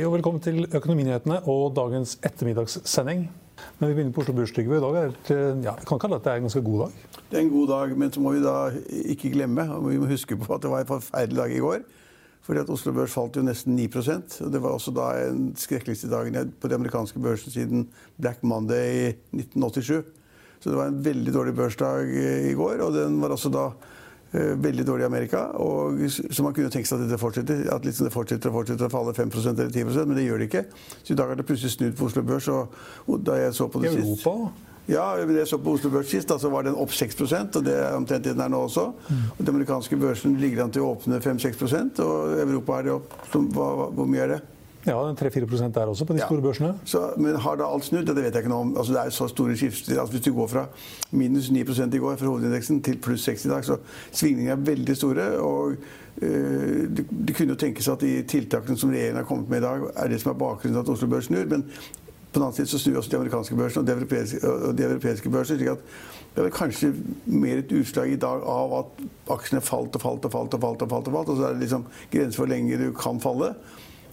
Hei og velkommen til Økonominyhetene og dagens ettermiddagssending. Men vi begynner på Oslo Børs, Trygve. I dag er det, ja, kan kalle at det er en ganske god dag. Det er en god dag, men så må vi da ikke glemme og vi må huske på at det var en forferdelig dag i går. Fordi at Oslo Børs falt jo nesten 9 og Det var også da en skrekkeligste dagen på de amerikanske børsen siden Black Monday i 1987. Så det var en veldig dårlig børsdag i går, og den var også da veldig dårlig i Amerika. Og, så man kunne tenke seg at dette fortsetter. At liksom det fortsetter og fortsetter å falle 5% eller 10% men det gjør det ikke. Så i dag har det plutselig snudd på Oslo Børs. Og, og da jeg så på det Europa. sist Europa? Ja, jeg så på Oslo Børs sist, da, så var den opp 6% og det er omtrent det den er nå også. Mm. Og Den amerikanske børsen ligger an til å åpne 5-6% og Europa er det opp hva, Hvor mye er det? Ja, 3-4 der også, på de ja. store børsene. Så, men har da alt snudd? Det vet jeg ikke noe om. Altså, det er så store skifter. Altså, hvis du går fra minus 9 i går for hovedindeksen til pluss 6 i dag, så svingningene er veldig store. og øh, det, det, kunne jo tenkes at de tiltakene som regjeringen har kommet med i dag, er det som er bakgrunnen til at Oslo Børs snur. Men på den annen side så snur også de amerikanske børsene og de europeiske, og de europeiske børsene. slik at det er kanskje mer et utslag i dag av at aksjene falt og falt og falt. og falt og falt, og falt, og så er det liksom grenser for hvor lenge du kan falle.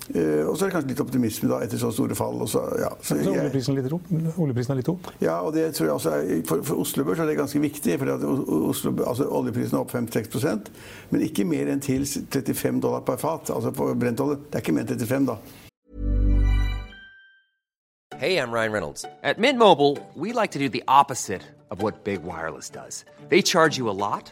Uh, og så er det kanskje litt optimisme da, etter så store fall. Så, ja. så, så oljeprisen, litt opp, oljeprisen er litt opp? Ja, og det tror jeg også er, for, for Oslo Børs er det ganske viktig. for Oslo, altså, Oljeprisen er opp 5-6% men ikke mer enn til 35 dollar per fat. altså på brentolje. Det er ikke mer enn 35, da. Hey, I'm Ryan Reynolds. At Mint Mobile, we like to do the opposite of what Big Wireless does. They charge you a lot.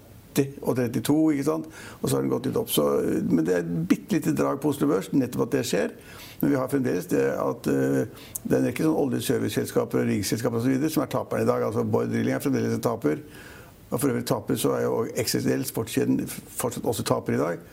og 32, ikke sant? og så har den gått litt opp. Så, men det er et bitte lite drag på Oslo Børs, nettopp at det skjer. Men vi har fremdeles det at uh, det er en rekke sånn oljeserviceselskaper og riggselskaper osv. som er taperne i dag. altså Bård Drilling er fremdeles en taper. Og for øvrig taper så er jo XSL, sportskjeden, fortsatt også taper i dag.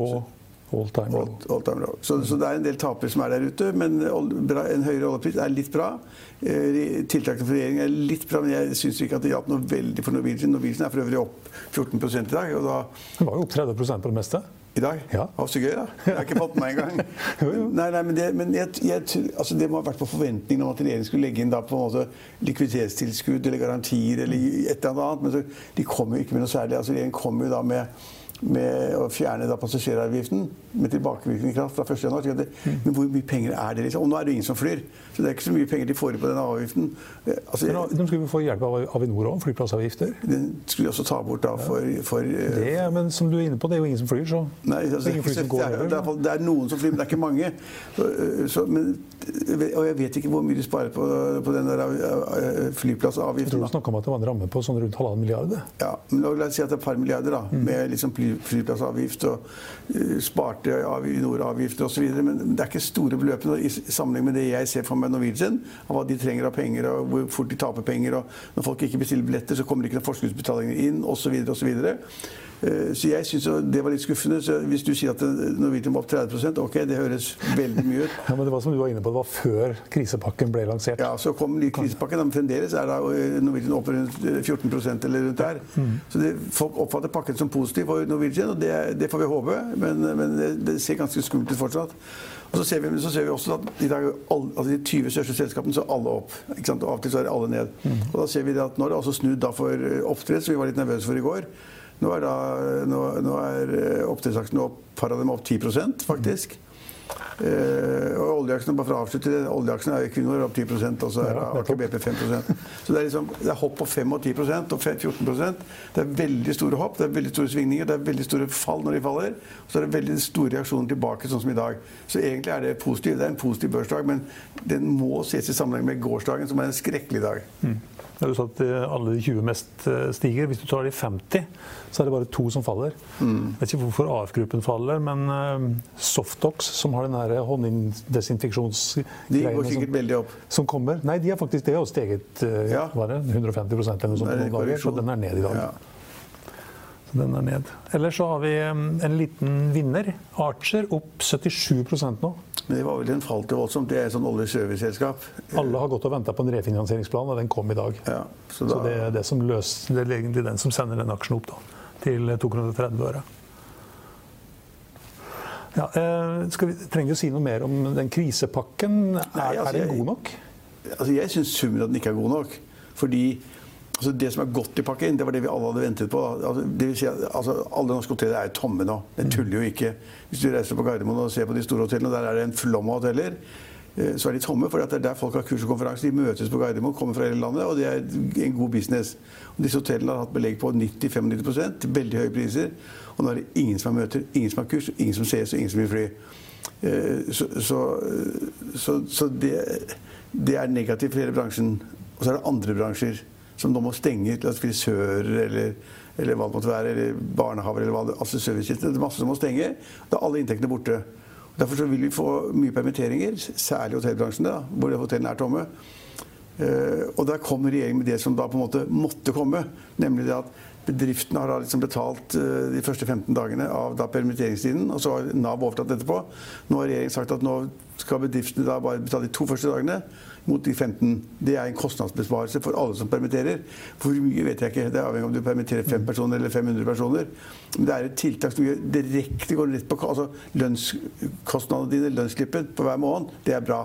Og all time low. All, all time low. Så, så, det er en del tapere som er der ute, men en høyere oljepris er litt bra. Eh, tiltakene for regjeringen er litt bra, men jeg syns ikke at det hjalp noe veldig for Norwegian. Norwegian er for øvrig opp 14 i dag. og da... Det var jo opp 30% på det meste. I dag? Ja. Å, så gøy, da. Jeg har ikke fått med meg engang. nei, nei, men det, men jeg, jeg, altså det må ha vært på forventningen om at regjeringen skulle legge inn da på en måte likviditetstilskudd eller garantier eller et eller annet. Men så, de kommer jo ikke med noe særlig. altså Regjeringen kommer jo da med med å fjerne da passasjeravgiften med tilbakevirkende kraft fra 1.1. Mm. Men hvor mye penger er det? liksom? Og nå er det ingen som flyr. Så det er ikke så mye penger de får på den avgiften. Eh, altså, men de skulle få hjelp av Avinor òg, flyplassavgifter? Den skulle de også ta bort da for, for uh, det, Men som du er inne på, det er jo ingen som flyr, så Nei, altså, det, er ingen fly som går det, er, det, er, det er noen som flyr, men det er ikke mange. Så, eh, så, men, og jeg vet ikke hvor mye de sparer på, på den der flyplassavgiften. Jeg tror du snakka om at det var en ramme på sånn rundt halvannen milliard? Ja, men la oss si at det er et par milliarder, da. Mm. Med liksom flyplassavgift og uh, sparte Avinor-avgifter osv. Men det er ikke store beløpene i sammenheng med det jeg ser for meg Norwegian. Av hva de trenger av penger, og hvor fort de taper penger. og Når folk ikke bestiller billetter, så kommer det ikke noen forskuddsbetalinger inn osv. Eh, så jeg syns det var litt skuffende. Så hvis du sier at Norwegian var opp 30% ok, det høres veldig mye ut. Ja, Men det var som du var inne på, det var før krisepakken ble lansert? Ja, så kom krisepakken. Men fremdeles er da eh, Norwegian opp rundt 14 eh, eller rundt der. Mm. Så det, folk oppfatter pakken som positiv for Norwegian, og det, det får vi håpe. Men, men det, det, ser ganske skummelt ut fortsatt. Og så ser, vi, så ser vi også at i dag, alle, altså de 20 største selskapene så er alle opp. Ikke sant? Og av og til så er alle ned. Mm. Og da ser vi at nå er det også snudd for oppdrett, som vi var litt nervøse for i går. Nå er, da, nå, nå er eh, opp, par av dem opp 10% faktisk. Eh, og oljeaksjene, bare for å avslutte det, oljeaksjene er Equinor opp 10 og så er Ja, Aker BP 5% Så det er, liksom, det er hopp på 5 og 10% og 14% Det er veldig store hopp, det er veldig store svingninger, det er veldig store fall når de faller. Og så er det veldig store reaksjoner tilbake, sånn som i dag. Så egentlig er det positivt. Det er en positiv børsdag, men den må ses i sammenheng med gårsdagen, som er en skrekkelig dag. Mm. Du sa at eh, alle de 20 mest eh, stiger. Hvis du tar de 50, så er det bare to som faller. Mm. Jeg vet ikke hvorfor AF-gruppen faller, men Softox, som har den De går hånddesinfeksjonsgreiene som, som kommer Nei, de har faktisk det har steget uh, Ja. var 150 eller noe sånt på dager, så den er ned i dag. Ja. Så den er ned. Ellers så har vi um, en liten vinner. Archer opp 77% nå. Men det var vel en falt jo voldsomt. Det er et sånn olje- og serviceselskap. Alle har gått og venta på en refinansieringsplan, og den kom i dag. Ja, så Så det er, det, som løs, det er egentlig den som sender den aksjen opp da, til 230 øre. Ja, eh, skal vi, trenger vi å si noe mer om den krisepakken? Er, Nei, altså, er den god nok? altså jeg syns summen av den ikke er god nok. Fordi altså det som er godt i pakken, det var det vi alle hadde ventet på. Altså, det vil si altså, alle norske hoteller er tomme nå. Det tuller jo ikke. Hvis du reiser på Gardermoen og ser på de store hotellene, der er det en flom av hoteller, så er de tomme. For det er der folk har kurs og konferanse. De møtes på Gardermoen, kommer fra hele landet, og det er en god business. Og disse hotellene har hatt belegg på 90-95 veldig høye priser. Og nå er det ingen som har møter, ingen som har kurs, ingen som ses, og ingen som vil fly. Eh, Så, så, så, så det, det er negativt for hele bransjen. Og så er det andre bransjer som nå må stenge. Oss si Frisører eller, eller hva det måtte være, eller barnehaver eller hva det altså servicetjenester. Det er masse som må stenge. Da er alle inntektene borte. Derfor så vil vi få mye permitteringer, særlig i hotellbransjen, hvor hotellene er tomme. Eh, og der kom regjeringen med det som da på en måte måtte komme. Nemlig det at bedriftene har liksom betalt eh, de første 15 dagene av da permitteringstiden. Og så har Nav overtatt etterpå. Nå har regjeringen sagt at nå skal bedriftene da bare betale de to første dagene mot de 15. Det er en kostnadsbesparelse for alle som permitterer. For hvor mye vet jeg ikke. Det er avhengig av om du permitterer fem personer eller 500 personer. Men det er et tiltak som gjør direkte går rett på altså lønnskostnadene dine, lønnsklippen på hver måned. Det er bra.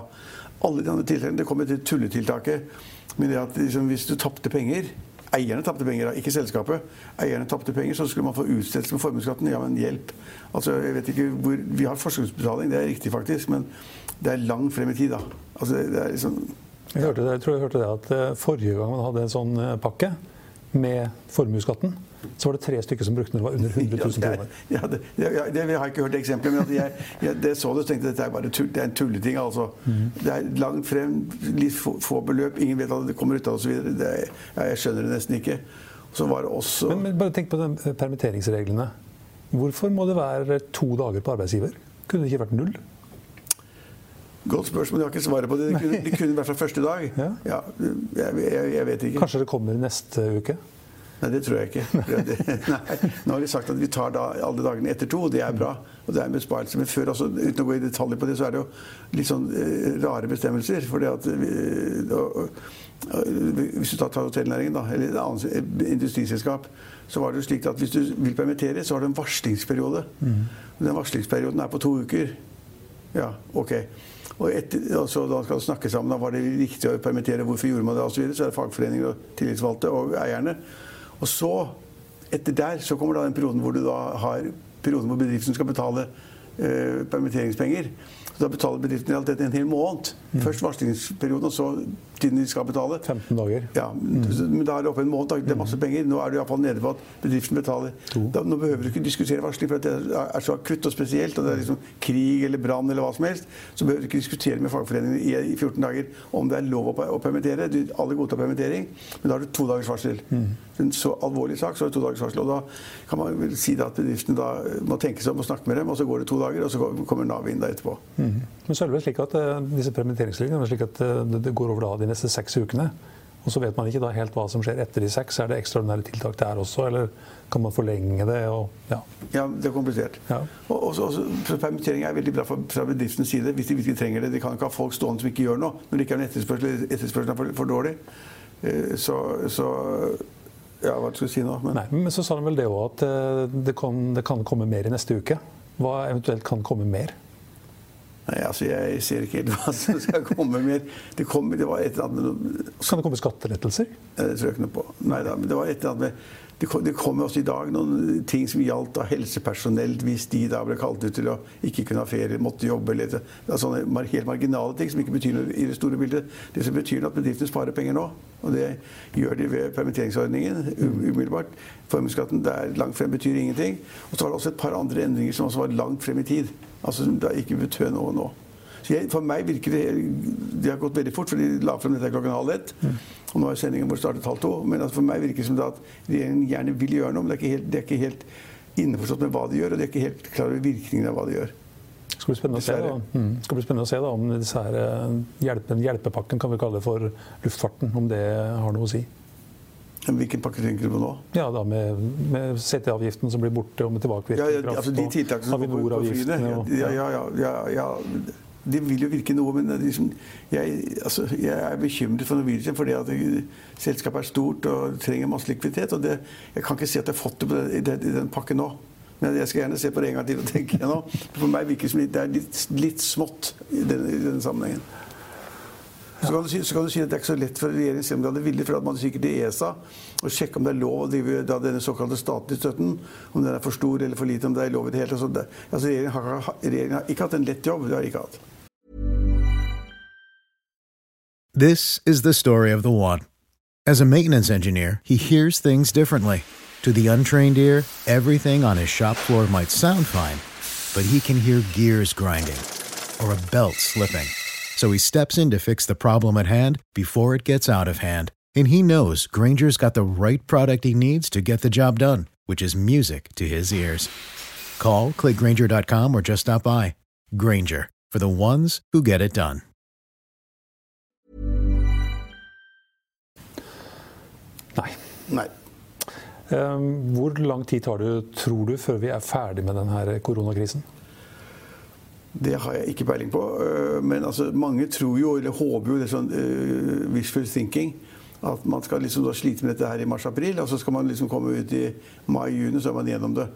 Alle de andre tiltakene, Det kommer til tulletiltaket. Men det at liksom, hvis du tapte penger Eierne tapte penger, ikke selskapet. Eierne tapte penger, så skulle man få utsettelse med formuesskatten. Ja, men hjelp. Altså, jeg vet ikke hvor, Vi har forskuddsbetaling, det er riktig faktisk, men det er langt frem i tid, da. Altså, det er liksom Jeg, hørte jeg tror jeg hørte det at eh, Forrige gang man hadde en sånn eh, pakke med formuesskatten, så var det tre stykker som brukte den. Det var under 100 000 Ja, kroner. det, er- ja, det, det, det, jeg har ikke hørt eksempler, men at jeg, jeg, det så det, og tenkte at dette er bare tull, det er en tulleting. altså. Det er langt frem, litt få, få beløp, ingen vet at det kommer ut av osv. Ja, jeg skjønner det nesten ikke. Så var det også Men, men bare tenk på den eh, permitteringsreglene. Hvorfor må det være to dager på arbeidsgiver? Kunne det ikke vært null? Godt spørsmål, jeg har ikke svaret på det. Det kunne, det kunne vært fra første dag. Ja. Ja, jeg, jeg, jeg vet ikke. Kanskje det kommer neste uke? Nei, det tror jeg ikke. Nei, nå har de sagt at vi tar da alle dagene etter to, det er bra. Og det er en besparelse. Men før, altså, uten å gå i detaljer på det, så er det jo litt sånn eh, rare bestemmelser. For det at vi, og, og, Hvis du tar tar hotellnæringen, da, eller et annet industriselskap, så var det jo slik at hvis du vil permittere, så har du en varslingsperiode. Den varslingsperioden er på to uker. Ja, ok. Og etter, altså, da skal det snakke sammen. Da var det riktig å permittere, hvorfor gjorde man det osv. Så, så er det fagforeninger og tillitsvalgte og eierne. Og så, etter der, så kommer da den perioden hvor du har perioden hvor bedriften skal betale eh, permitteringspenger. Da betaler bedriften i realiteten en hel måned. Først varslingsperioden, og så tiden de skal betale. 15 dager. Ja, men da er det oppe en måned. Det er masse penger. Nå er du iallfall nede på at bedriften betaler. Da, nå behøver du ikke diskutere varsling, for det er så akutt og spesielt. og det er liksom krig eller brann eller hva som helst. Så behøver du ikke diskutere med fagforeningene i, i 14 dager om det er lov å, permittere. Du, alle godtar permittering, men da har du to dagers varsel. En så alvorlig sak, så har du to dagers varsel. Og da kan man vel si da at bedriftene da må tenke seg om og snakke med dem, og så går det to dager, og så kommer Nav inn da etterpå. Men så er det slik at eh, disse permitteringslinjene er slik at eh, det- går over da de neste seks ukene. Og så vet man ikke da helt hva som skjer etter de seks. Er det ekstraordinære tiltak der også, eller kan man forlenge det? Og, ja. Ja, det er komplisert. Ja. Og, også, også, så- så permittering er veldig bra fra, fra bedriftens side hvis de virkelig trenger det. De kan ikke ha folk stående som ikke gjør noe når det ikke er noen etterspørsel. Etterspørselen er for, for dårlig. Eh, Så, så Ja, hva skal jeg si nå? Men, Nei, men så sa de vel det òg, at det kan, det kan komme mer i neste uke. Hva eventuelt kan komme mer? Nei, altså, jeg ser ikke helt hva som skal komme mer. Det, kom, det var et eller annet Så det komme skattelettelser? Det tror jeg ikke noe på. Nei da, men det var et eller annet med det kom, det kom også i dag noen ting som gjaldt av helsepersonell hvis de da ble kalt ut til å ikke kunne ha ferie, måtte jobbe eller det er sånne helt marginale ting som ikke betyr noe i det store bildet. Det som betyr noe at bedriftene sparer penger nå. Og det gjør de ved permitteringsordningen umiddelbart. Formuesskatten der langt frem betyr ingenting. Og så var det også et par andre endringer som også var langt frem i tid. Altså det har ikke betød noe nå. Så jeg, For meg virker det Det har gått veldig fort, for de la frem dette klokken halv ett. Mm. Og nå er sendingen vår startet halv to. Men altså for meg virker det som det at regjeringen gjerne vil gjøre noe, men det er ikke helt, er ikke helt innforstått med hva de gjør, og de er ikke helt klar over virkningen av hva de gjør. Det skal bli spennende å se, da. Mm. skal bli spennende å se da, om disse her eh, hjelpen, hjelpepakken kan vi kalle det for luftfarten, om det har noe å si. Hvilken pakke tenker du på nå? Ja, da Med, med CT-avgiften som blir borte, og med tilbakevirkende ja, ja, altså de tiltakene som går på flyene. Ja, ja, ja, ja, De vil jo virke noe, men liksom, jeg, altså, jeg, er bekymret for Norwegian fordi at selskapet er stort og trenger masse likviditet. og det, Jeg kan ikke si at jeg har fått det den, i, den, i den pakken nå. Men jeg skal gjerne se på det en gang til og tenke gjennom. For meg virker det som det er litt, litt smått i den, i denne sammenhengen. Så kan, si, så kan, du si, at det er ikke så lett for regjeringen, om de hadde vilje, for man sikkert i ESA sjekke om det er lov å drive da, denne såkalte statlige støtten, om den er for stor eller for lite, om det er lov i det hele tatt. Altså, regjeringen, regjeringen har ikke hatt en lett jobb. Det har ikke hatt. This is the story of the one. As a maintenance engineer, he hears things differently. To the untrained ear, everything on his shop floor might sound fine, but he can hear gears grinding or a belt slipping. So he steps in to fix the problem at hand before it gets out of hand. And he knows Granger's got the right product he needs to get the job done, which is music to his ears. Call, clickgranger.com, or just stop by. Granger, for the ones who get it done. Nei. Nei. Um, hvor lang tid tar det, tror du, før vi er ferdig med denne koronakrisen? Det har jeg ikke peiling på. Øh, men altså, mange tror jo, eller håper jo, det er sånn uh, wishful thinking. At man skal liksom slite med dette her i mars-april, og så skal man liksom komme ut i mai-juni, så er man gjennom det.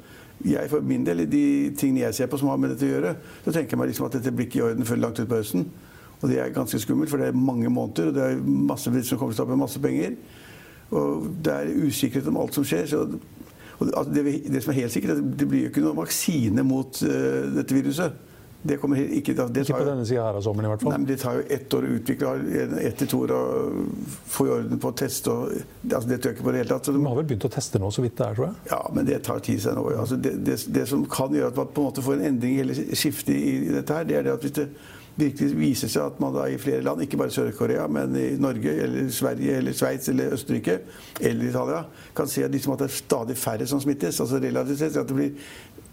Jeg for min del, de tingene jeg ser på som har med dette å gjøre, så tenker jeg meg liksom at dette blir ikke i orden før langt utpå høsten. Og det er ganske skummelt, for det er mange måneder, og det er masse bedrifter som kommer til å tape masse penger. Og det er usikkerhet om alt som skjer. så altså det, det, som er helt sikkert, det blir jo ikke noen vaksine mot uh, dette viruset. Det kommer ikke, det ikke på denne sida her av sommeren i hvert fall? Nei, men Det tar jo ett år å utvikle, ett til to år å få i orden på å teste. Og, altså det tør jeg ikke på det hele tatt. De har vel begynt å teste nå, så vidt det er, tror jeg? Ja, men det tar tid seg nå. Altså det, det, det, som kan gjøre at man på en måte får en endring eller skifte i dette her, det er det at hvis det virkelig viser seg at man da i flere land, ikke bare Sør-Korea, men i Norge eller Sverige eller Sveits eller Østerrike eller Italia, kan se at, liksom at det er stadig færre som smittes. altså relativt sett, at det blir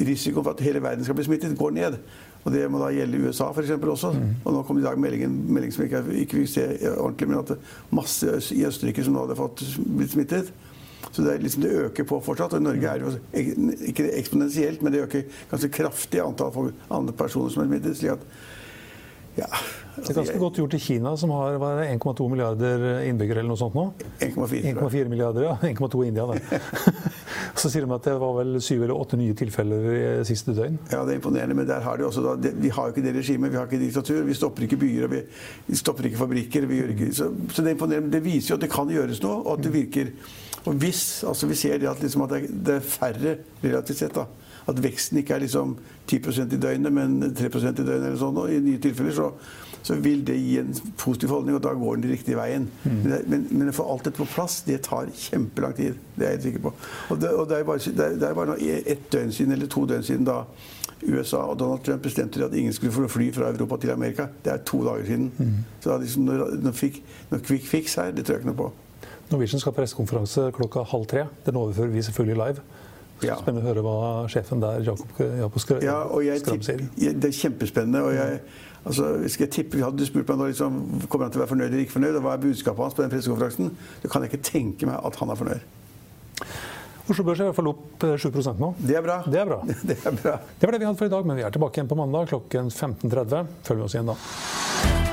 Risikoen for at hele verden skal bli smittet, går ned. Og Det må da gjelde USA for eksempel, også. Mm. Og nå kom i dag meldingen, melding som ikke, ikke vil se ordentlig, men at masse i Østerrike som nå hadde fått blitt smittet. Så det, liksom, det, øker på fortsatt. Og i Norge er det jo ikke eksponentielt, men det øker ganske kraftig antall andre personer som er smittet. slik at ja, altså, det er ganske godt gjort i Kina, som har 1,2 milliarder innbyggere eller noe sånt nå. 1,4 milliarder, ja. 1,2 i India, da. Så sier de at det var vel syv eller åtte nye tilfeller i siste døgn. Ja, det er imponerende, men der har de også da, vi har jo ikke det regimet, vi har ikke diktatur. Vi stopper ikke byer, og vi, vi stopper ikke fabrikker. Ikke, så, så, det er imponerende. Det viser jo at det kan gjøres noe, og at det virker. Og hvis altså vi ser det at, liksom, at det, er færre relativt sett, da at veksten ikke er liksom 10% i døgnet, men 3% i døgnet eller sånn. Og i nye tilfeller så, så, vil det gi en positiv holdning, og da går den den riktige veien. Mm. Men, men, å få alt dette på plass, det tar kjempelang tid. Det er jeg helt sikker på. Og det, og det er bare, det er, det er bare ett døgn siden, eller to døgn siden da USA og Donald Trump bestemte at ingen skulle få fly fra Europa til Amerika. Det er to dager siden. Mm. Så liksom noe, noe quick fix her, det tror jeg ikke noe på. Norwegian skal ha pressekonferanse klokka halv tre. Den overfører vi selvfølgelig live. Ja. Spennende å høre hva sjefen der, Jakob, Jakob Skram, ja, Skram sier. Det er kjempespennende. og jeg, altså, skal jeg tippe, Hadde du spurt meg nå, liksom, kommer han til å være fornøyd eller ikke fornøyd, og hva er budskapet hans på den pressekonferansen, så kan jeg ikke tenke meg at han er fornøyd. Oslo Børs er i hvert fall opp 7 eh, nå. Det er bra. Det er bra. Det er bra. Det var det vi hadde for i dag, men vi er tilbake igjen på mandag klokken 15.30. Følg med oss igjen da.